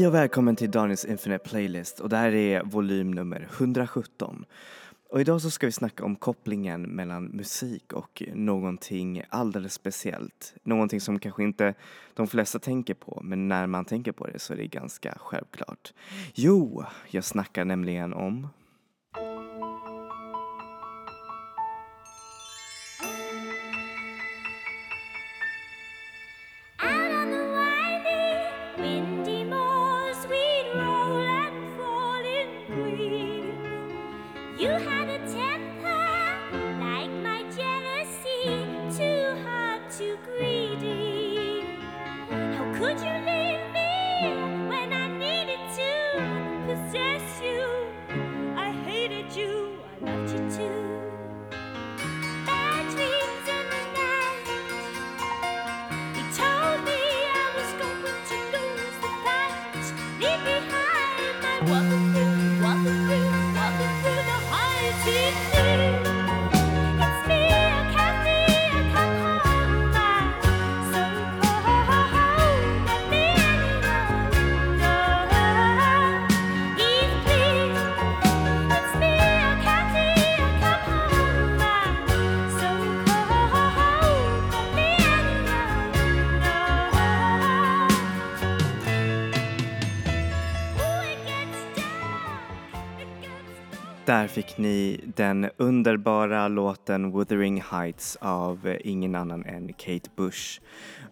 Hej och välkommen till Daniels Infinite Playlist och det här är volym nummer 117. Och idag så ska vi snacka om kopplingen mellan musik och någonting alldeles speciellt. Någonting som kanske inte de flesta tänker på, men när man tänker på det så är det ganska självklart. Jo, jag snackar nämligen om Där fick ni den underbara låten Wuthering Heights av eh, ingen annan än Kate Bush.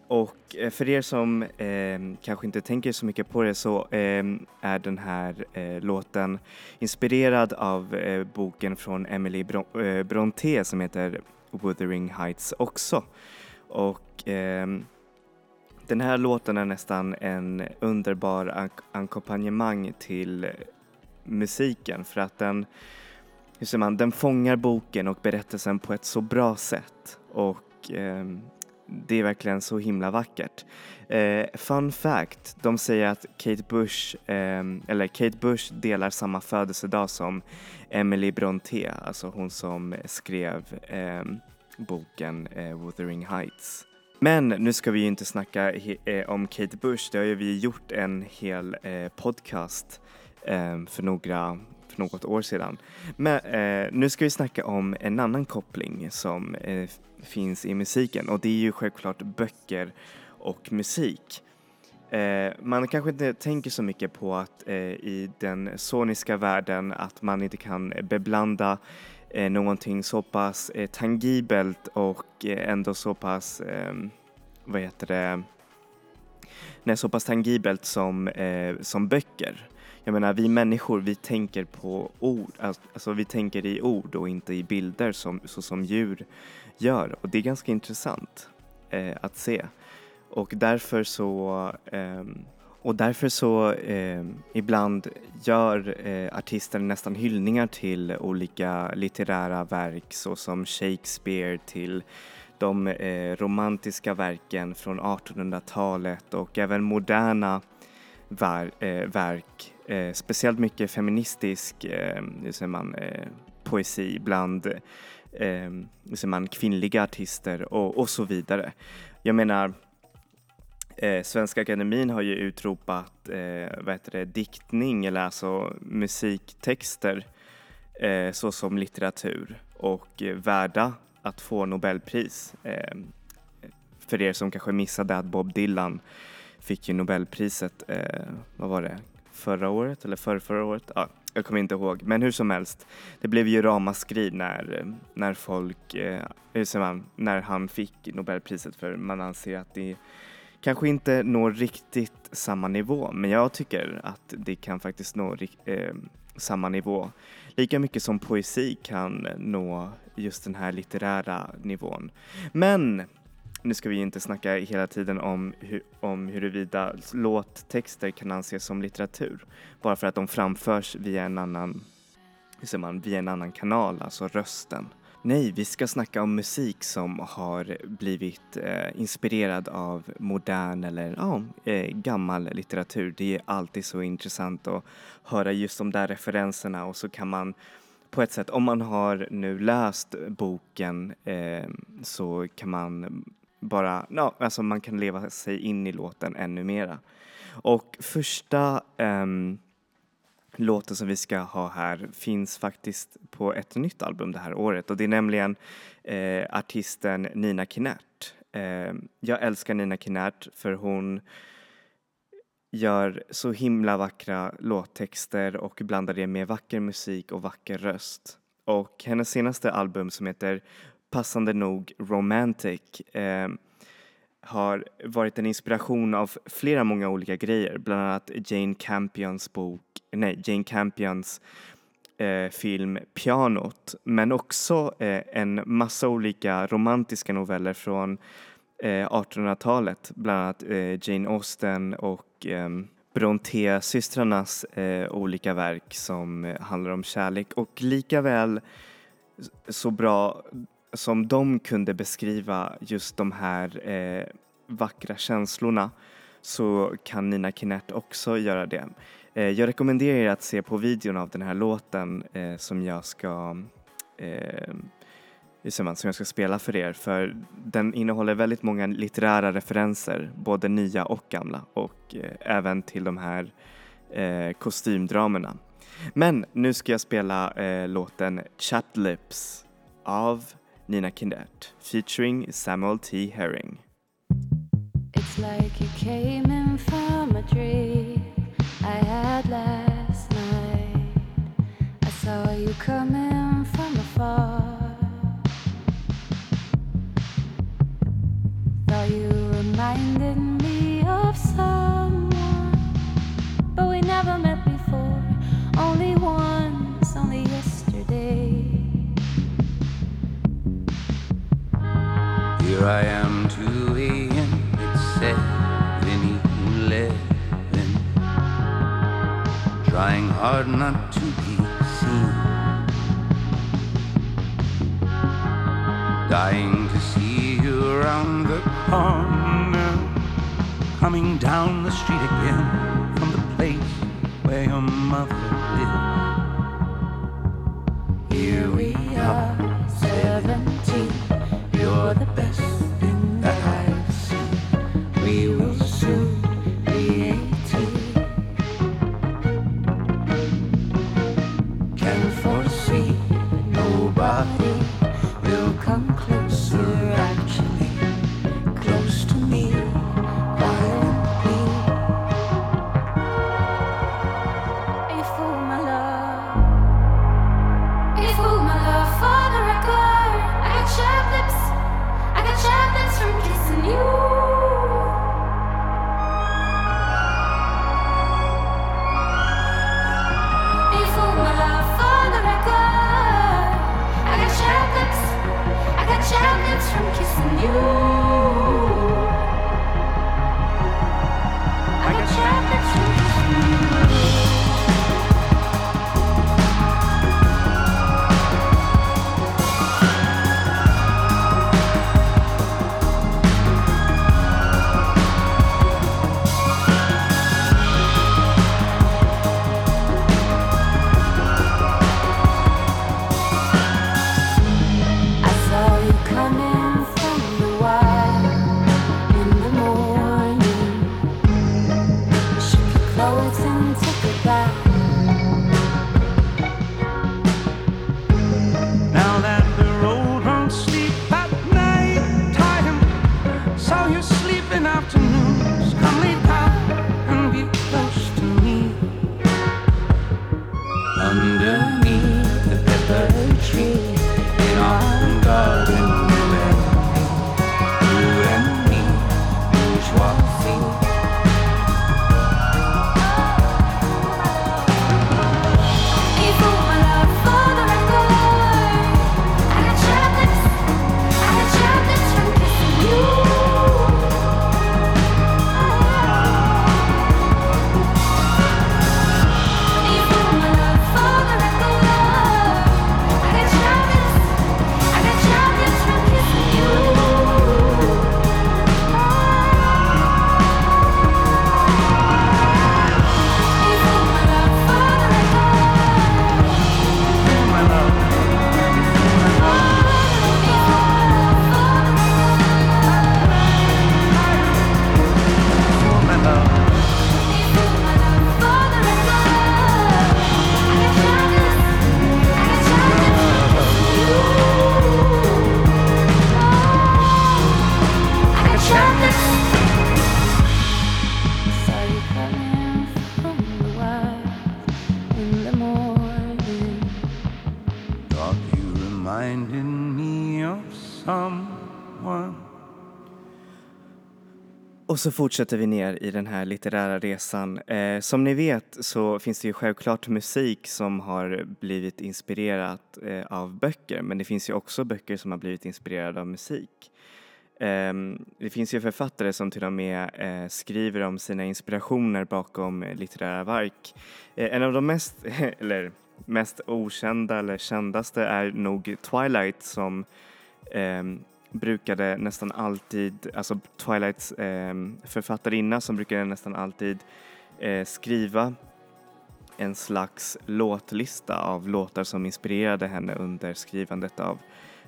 Och eh, för er som eh, kanske inte tänker så mycket på det så eh, är den här eh, låten inspirerad av eh, boken från Emily Bron- eh, Brontë som heter Wuthering Heights också. Och ehm, den här låten är nästan en underbar ackompanjemang till musiken för att den, hur säger man, den fångar boken och berättelsen på ett så bra sätt och eh, det är verkligen så himla vackert. Eh, fun fact, de säger att Kate Bush, eh, eller Kate Bush delar samma födelsedag som Emily Brontë, alltså hon som skrev ehm, boken eh, Wuthering Heights. Men nu ska vi ju inte snacka eh, om Kate Bush, det har ju vi gjort en hel eh, podcast Ehm, för, några, för något år sedan. Men eh, nu ska vi snacka om en annan koppling som eh, finns i musiken och det är ju självklart böcker och musik. Eh, man kanske inte tänker så mycket på att eh, i den soniska världen att man inte kan beblanda eh, någonting så pass eh, tangibelt och eh, ändå så pass, eh, vad heter det, nej, så pass tangibelt som, eh, som böcker. Jag menar, vi människor, vi tänker på ord, alltså, alltså vi tänker i ord och inte i bilder som, så som djur gör och det är ganska intressant eh, att se. Och därför så eh, och därför så eh, ibland gör eh, artister nästan hyllningar till olika litterära verk såsom Shakespeare till de eh, romantiska verken från 1800-talet och även moderna ver- eh, verk. Eh, speciellt mycket feministisk eh, hur säger man, eh, poesi bland eh, hur säger man, kvinnliga artister och, och så vidare. Jag menar Eh, Svenska Akademin har ju utropat eh, vad heter det, diktning eller alltså musiktexter eh, såsom litteratur och eh, värda att få Nobelpris. Eh, för er som kanske missade att Bob Dylan fick ju Nobelpriset, eh, vad var det, förra året eller förra, förra året? Ja, jag kommer inte ihåg, men hur som helst. Det blev ju ramaskri när, när folk, eh, hur säger man, när han fick Nobelpriset för man anser att det kanske inte når riktigt samma nivå, men jag tycker att det kan faktiskt nå eh, samma nivå. Lika mycket som poesi kan nå just den här litterära nivån. Men nu ska vi inte snacka hela tiden om, hu- om huruvida låttexter kan anses som litteratur bara för att de framförs via en annan, hur säger man, via en annan kanal, alltså rösten. Nej, vi ska snacka om musik som har blivit eh, inspirerad av modern eller ja, eh, gammal litteratur. Det är alltid så intressant att höra just de där referenserna och så kan man på ett sätt, om man har nu läst boken eh, så kan man bara, ja, alltså man kan leva sig in i låten ännu mera. Och första um, låten som vi ska ha här finns faktiskt på ett nytt album det här året och det är nämligen eh, artisten Nina Kinnert. Eh, jag älskar Nina Kinnert för hon gör så himla vackra låttexter och blandar det med vacker musik och vacker röst. Och hennes senaste album som heter passande nog Romantic eh, har varit en inspiration av flera många olika grejer, bland annat Jane Campions bok, nej, Jane Campions eh, film Pianot, men också eh, en massa olika romantiska noveller från eh, 1800-talet, bland annat eh, Jane Austen och eh, Brontë-systrarnas eh, olika verk som eh, handlar om kärlek. Och lika väl så bra som de kunde beskriva just de här eh, vackra känslorna så kan Nina Kinnert också göra det. Eh, jag rekommenderar er att se på videon av den här låten eh, som jag ska eh, som jag ska spela för er för den innehåller väldigt många litterära referenser, både nya och gamla och eh, även till de här eh, kostymdramerna. Men nu ska jag spela eh, låten Chat Lips av Nina Kindert featuring Samuel T. Herring. It's like you came in from a dream I had last night. I saw you coming from afar. Thought you reminded me Here I am, 2 a.m. It's 7 11. Trying hard not to be seen. Dying to see you around the corner. Coming down the street again from the place where your mother from kissing you. someone. Och så fortsätter vi ner i den här litterära resan. Eh, som ni vet så finns det ju självklart musik som har blivit inspirerat eh, av böcker men det finns ju också böcker som har blivit inspirerade av musik. Eh, det finns ju författare som till och med eh, skriver om sina inspirationer bakom litterära verk. Eh, en av de mest, eller mest okända eller kändaste är nog Twilight som eh, brukade nästan alltid, alltså Twilights eh, författarinna som brukade nästan alltid eh, skriva en slags låtlista av låtar som inspirerade henne under skrivandet av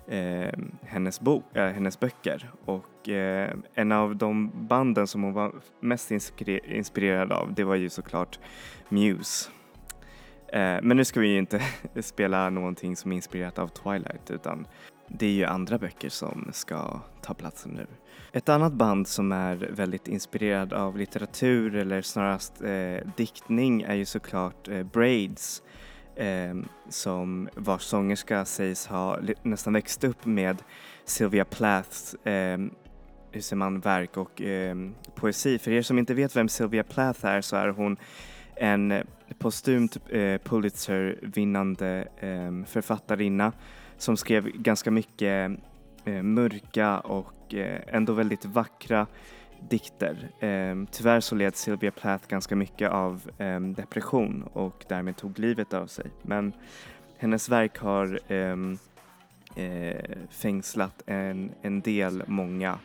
eh, hennes, bo, eh, hennes böcker. Och eh, en av de banden som hon var mest inspirerad av det var ju såklart Muse. Eh, men nu ska vi ju inte spela någonting som är inspirerat av Twilight utan det är ju andra böcker som ska ta platsen nu. Ett annat band som är väldigt inspirerad av litteratur eller snarast eh, diktning är ju såklart eh, Braids eh, som vars sångerska sägs ha nästan växt upp med Sylvia Plaths eh, hur säger man, verk och eh, poesi. För er som inte vet vem Sylvia Plath är så är hon en postumt eh, Pulitzer-vinnande eh, författarinna som skrev ganska mycket eh, mörka och eh, ändå väldigt vackra dikter. Eh, tyvärr så led Sylvia Plath ganska mycket av eh, depression och därmed tog livet av sig. Men hennes verk har ehm, eh, fängslat en, en del många,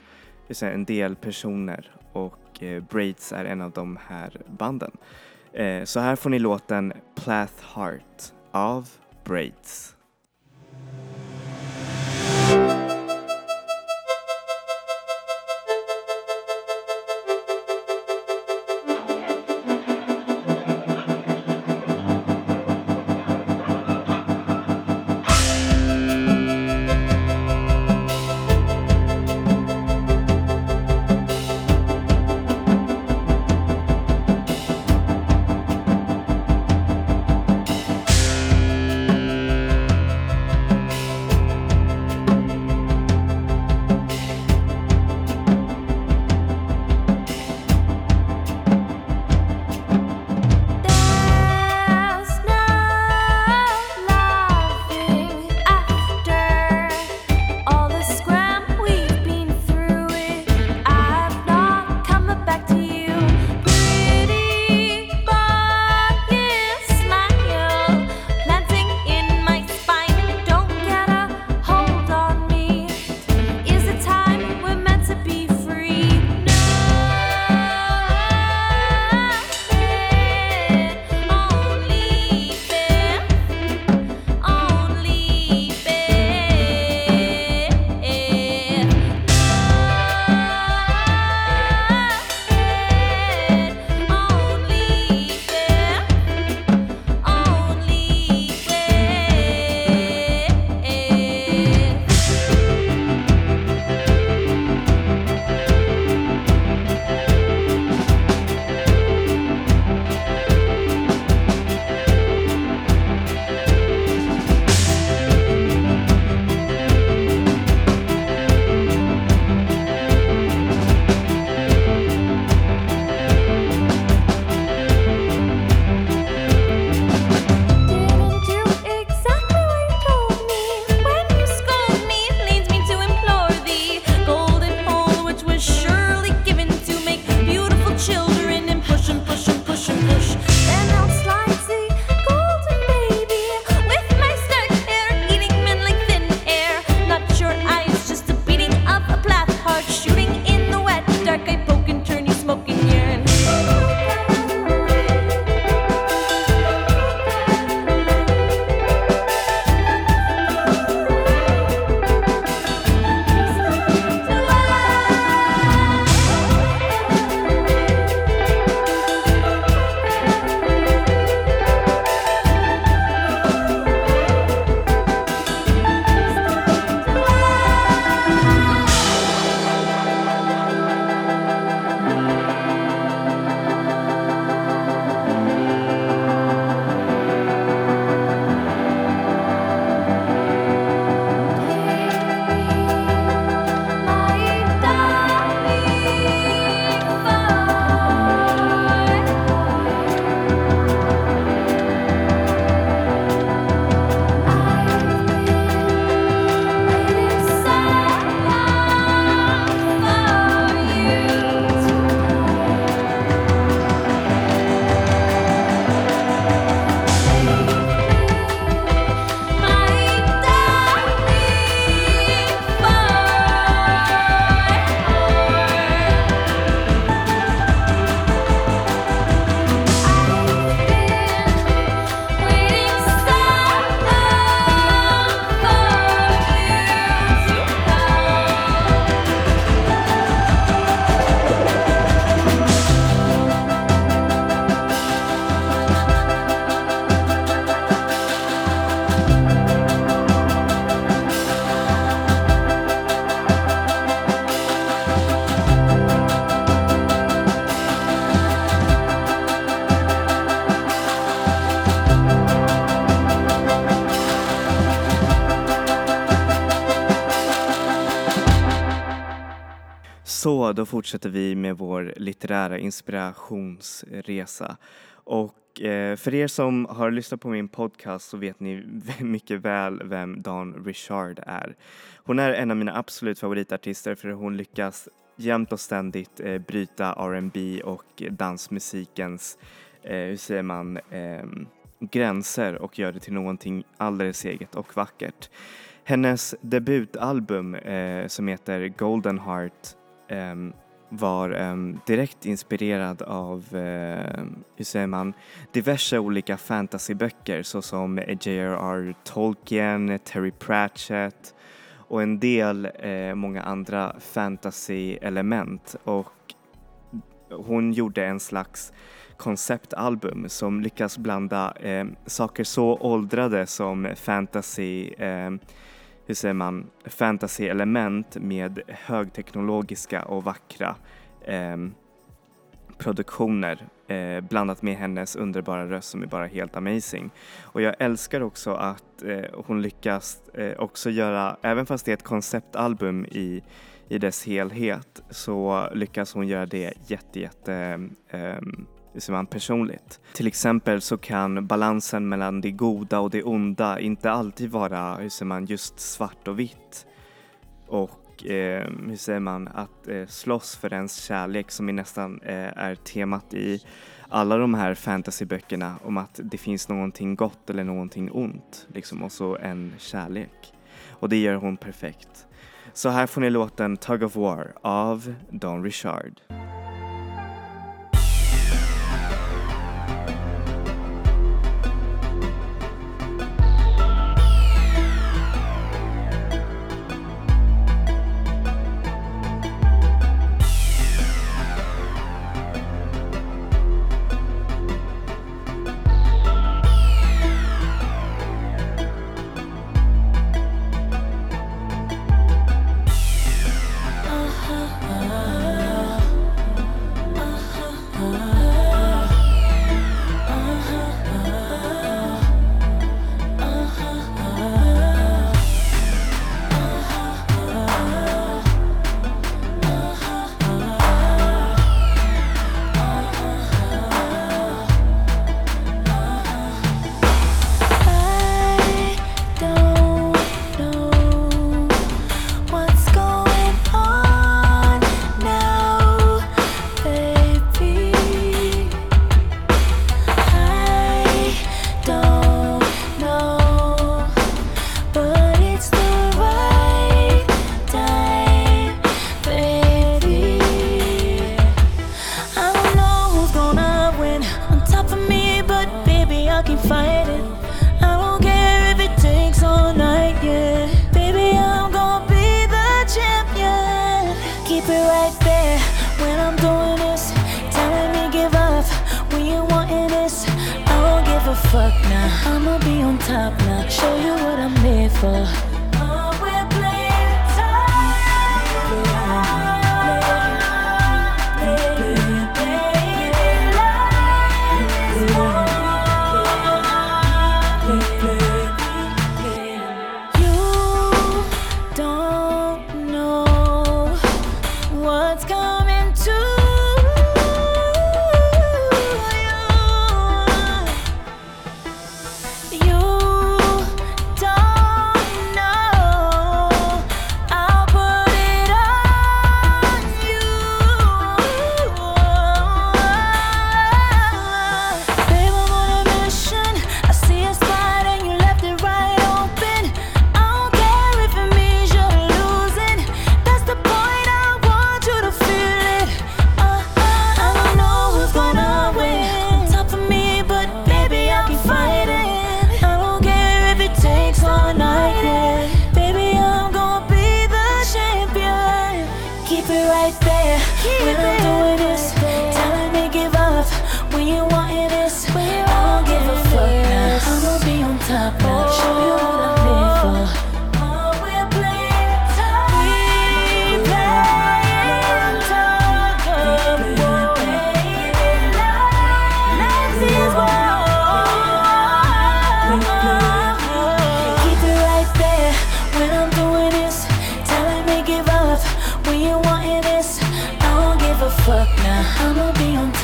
en del personer och eh, Braids är en av de här banden. Eh, så här får ni låten Plath Heart av Braids. Så, då fortsätter vi med vår litterära inspirationsresa. Och eh, för er som har lyssnat på min podcast så vet ni mycket väl vem Dawn Richard är. Hon är en av mina absolut favoritartister för hon lyckas jämt och ständigt eh, bryta R&B och dansmusikens, eh, hur säger man, ehm, gränser och gör det till någonting alldeles eget och vackert. Hennes debutalbum eh, som heter Golden Heart ehm, var ehm, direkt inspirerad av, eh, hur säger man, diverse olika fantasyböcker såsom J.R.R. Tolkien, Terry Pratchett och en del eh, många andra fantasy-element och hon gjorde en slags konceptalbum som lyckas blanda eh, saker så åldrade som fantasy, eh, hur säger man, fantasy-element med högteknologiska och vackra eh, produktioner eh, blandat med hennes underbara röst som är bara helt amazing. Och jag älskar också att eh, hon lyckas eh, också göra, även fast det är ett konceptalbum i, i dess helhet, så lyckas hon göra det jätte, jätte ehm, ehm, hur säger man, personligt. Till exempel så kan balansen mellan det goda och det onda inte alltid vara, hur säger man, just svart och vitt. Och eh, hur säger man, att eh, slåss för ens kärlek som är nästan eh, är temat i alla de här fantasyböckerna om att det finns någonting gott eller någonting ont liksom och så en kärlek. Och det gör hon perfekt. Så här får ni låten Tug of War av Don Richard.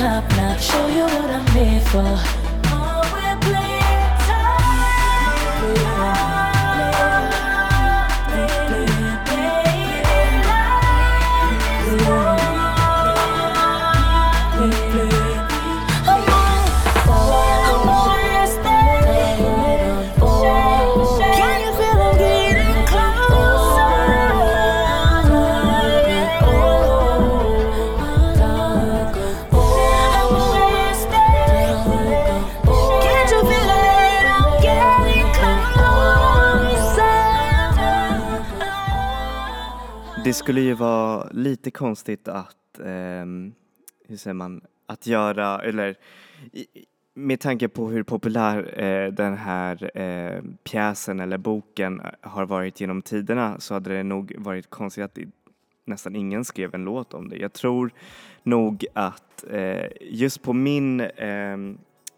Top now. Show you what I'm made for. Det skulle ju vara lite konstigt att, eh, hur säger man, att göra, eller i- med tanke på hur populär eh, den här eh, pjäsen eller boken eh, har varit genom tiderna så hade det nog varit konstigt att det, nästan ingen skrev en låt om det. Jag tror nog att eh, just på min eh,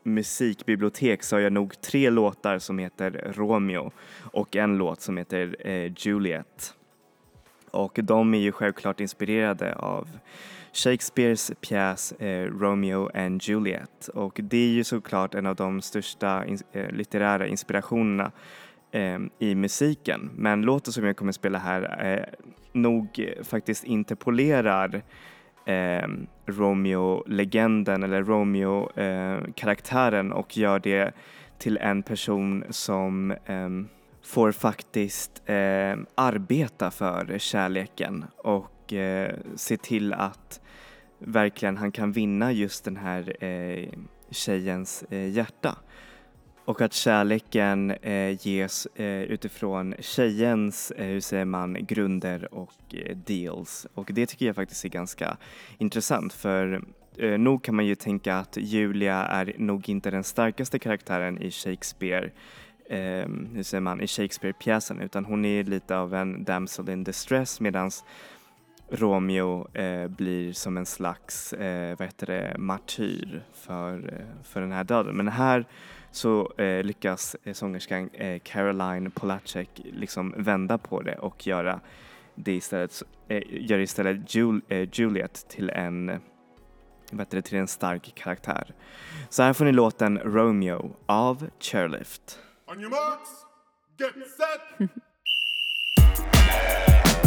musikbibliotek så har jag nog tre låtar som heter Romeo och en låt som heter eh, Juliet. Och de är ju självklart inspirerade av Shakespeares pjäs eh, Romeo and Juliet och det är ju såklart en av de största in eh, litterära inspirationerna eh, i musiken. Men låten som jag kommer spela här eh, nog faktiskt interpolerar eh, Romeo-legenden eller Romeo-karaktären eh, och gör det till en person som eh, får faktiskt eh, arbeta för kärleken och eh, se till att verkligen han kan vinna just den här eh, tjejens eh, hjärta. Och att kärleken eh, ges eh, utifrån tjejens, eh, hur säger man, grunder och eh, deals. Och det tycker jag faktiskt är ganska intressant för eh, nog kan man ju tänka att Julia är nog inte den starkaste karaktären i Shakespeare eh, hur säger man, i Shakespeare-pjäsen utan hon är lite av en damsel in distress medans Romeo eh, blir som en slags eh, vad heter det, martyr för, eh, för den här döden. Men här så eh, lyckas eh, sångerskan eh, Caroline Polacek liksom vända på det och göra det istället, eh, gör istället Jul, eh, Juliet till en, vad heter det, till en stark karaktär. Så här får ni låten Romeo av Chairlift. On your marks, get set.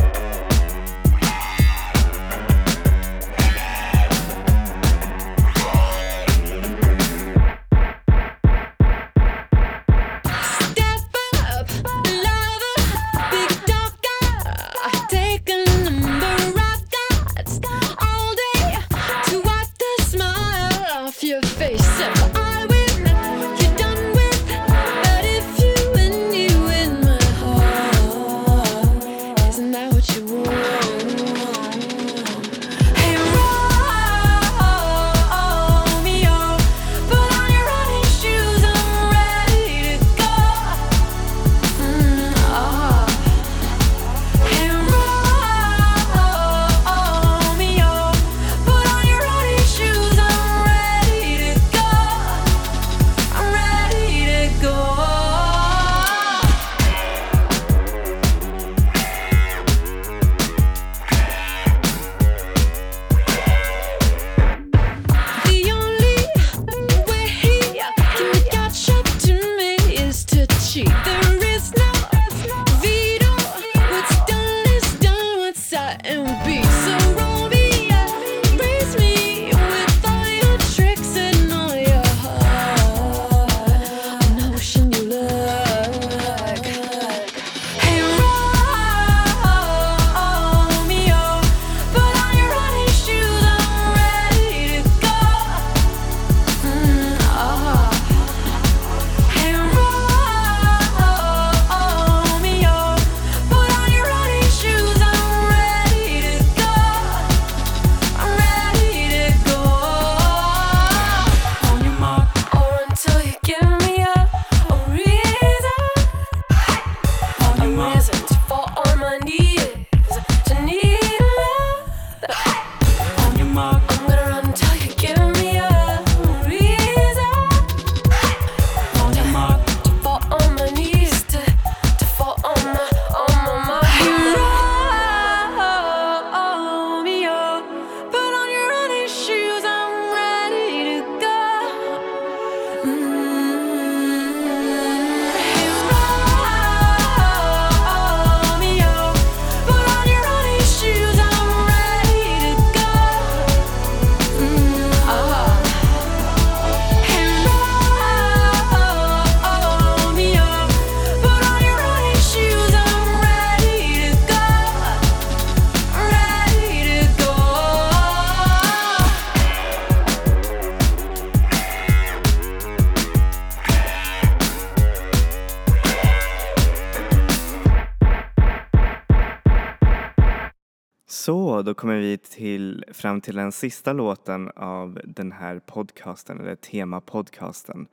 Så då kommer vi till, fram till den sista låten av den här podcasten, eller temapodcasten.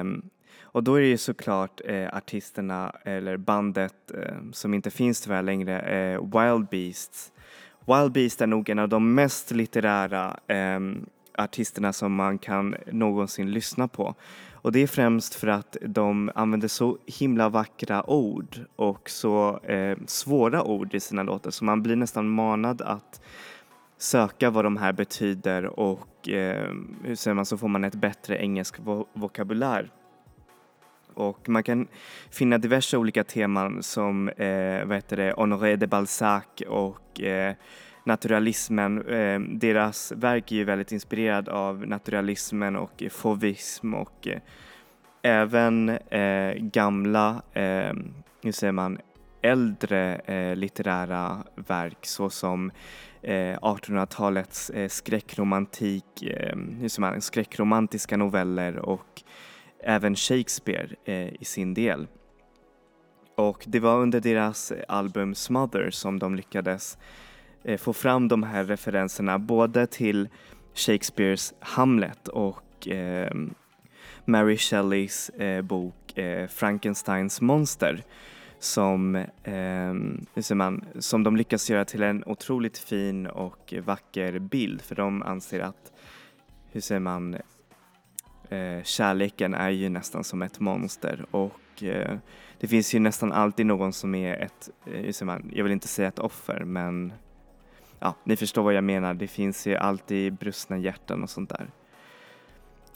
Um, och då är det ju såklart eh, artisterna eller bandet eh, som inte finns tyvärr längre, eh, Wild Beasts. Wild Beast är nog en av de mest litterära ehm, artisterna som man kan någonsin lyssna på. Och det är främst för att de använder så himla vackra ord och så eh, svåra ord i sina låtar så man blir nästan manad att söka vad de här betyder och eh, hur säger man så får man ett bättre engelsk vo vokabulär. Och man kan finna diverse olika teman som eh, vad heter det, Honoré de Balzac och eh, naturalismen. Eh, deras verk är ju väldigt inspirerad av naturalismen och fauvism och eh, även eh, gamla, eh, hur säger man, äldre eh, litterära verk såsom eh, 1800-talets eh, skräckromantik, eh, hur säger man, skräckromantiska noveller och även Shakespeare eh, i sin del. Och det var under deras album Smother som de lyckades eh, Eh, få fram de här referenserna både till Shakespeares Hamlet och eh, Mary Shelleys eh, bok eh, Frankensteins monster som, eh, ser man, som de lyckas göra till en otroligt fin och vacker bild. För de anser att, hur säger man, eh, kärleken är ju nästan som ett monster. Och eh, det finns ju nästan alltid någon som är ett, eh, hur säger man, jag vill inte säga ett offer men ja, ni förstår vad jag menar. Det finns ju alltid brustna hjärtan och sånt där.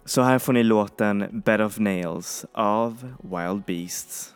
Så här får ni låten Bed of Nails av Wild Beasts.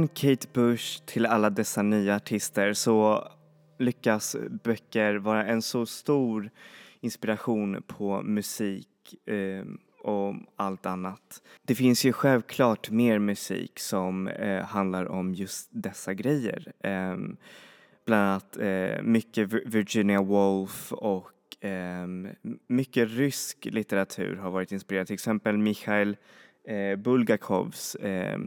Från Kate Bush till alla dessa nya artister så lyckas böcker vara en så stor inspiration på musik eh, och allt annat. Det finns ju självklart mer musik som eh, handlar om just dessa grejer. Eh, bland annat eh, mycket Virginia Woolf och ehm, mycket rysk litteratur har varit inspirerad. Till exempel Mikhail eh, Bulgakovs eh,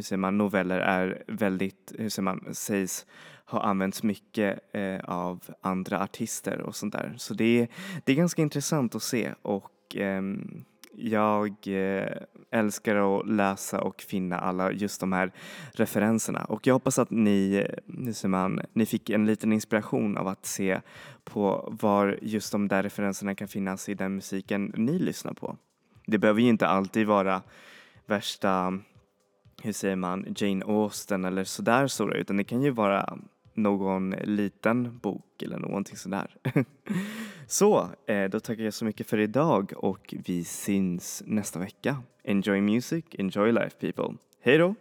hur säger man, noveller är väldigt, hur säger man, sägs ha använts mycket eh, av andra artister och sånt där. Så det är, det är ganska intressant att se och eh, jag eh, älskar att läsa och finna alla just de här referenserna och jag hoppas att ni, eh, hur säger man, ni fick en liten inspiration av att se på var just de där referenserna kan finnas i den musiken ni lyssnar på. Det behöver ju inte alltid vara värsta, hur säger man, Jane Austen eller sådär stora utan det kan ju vara någon liten bok eller någonting sådär. så, eh, då tackar jag så mycket för idag och vi syns nästa vecka. Enjoy music, enjoy life people. Hej då!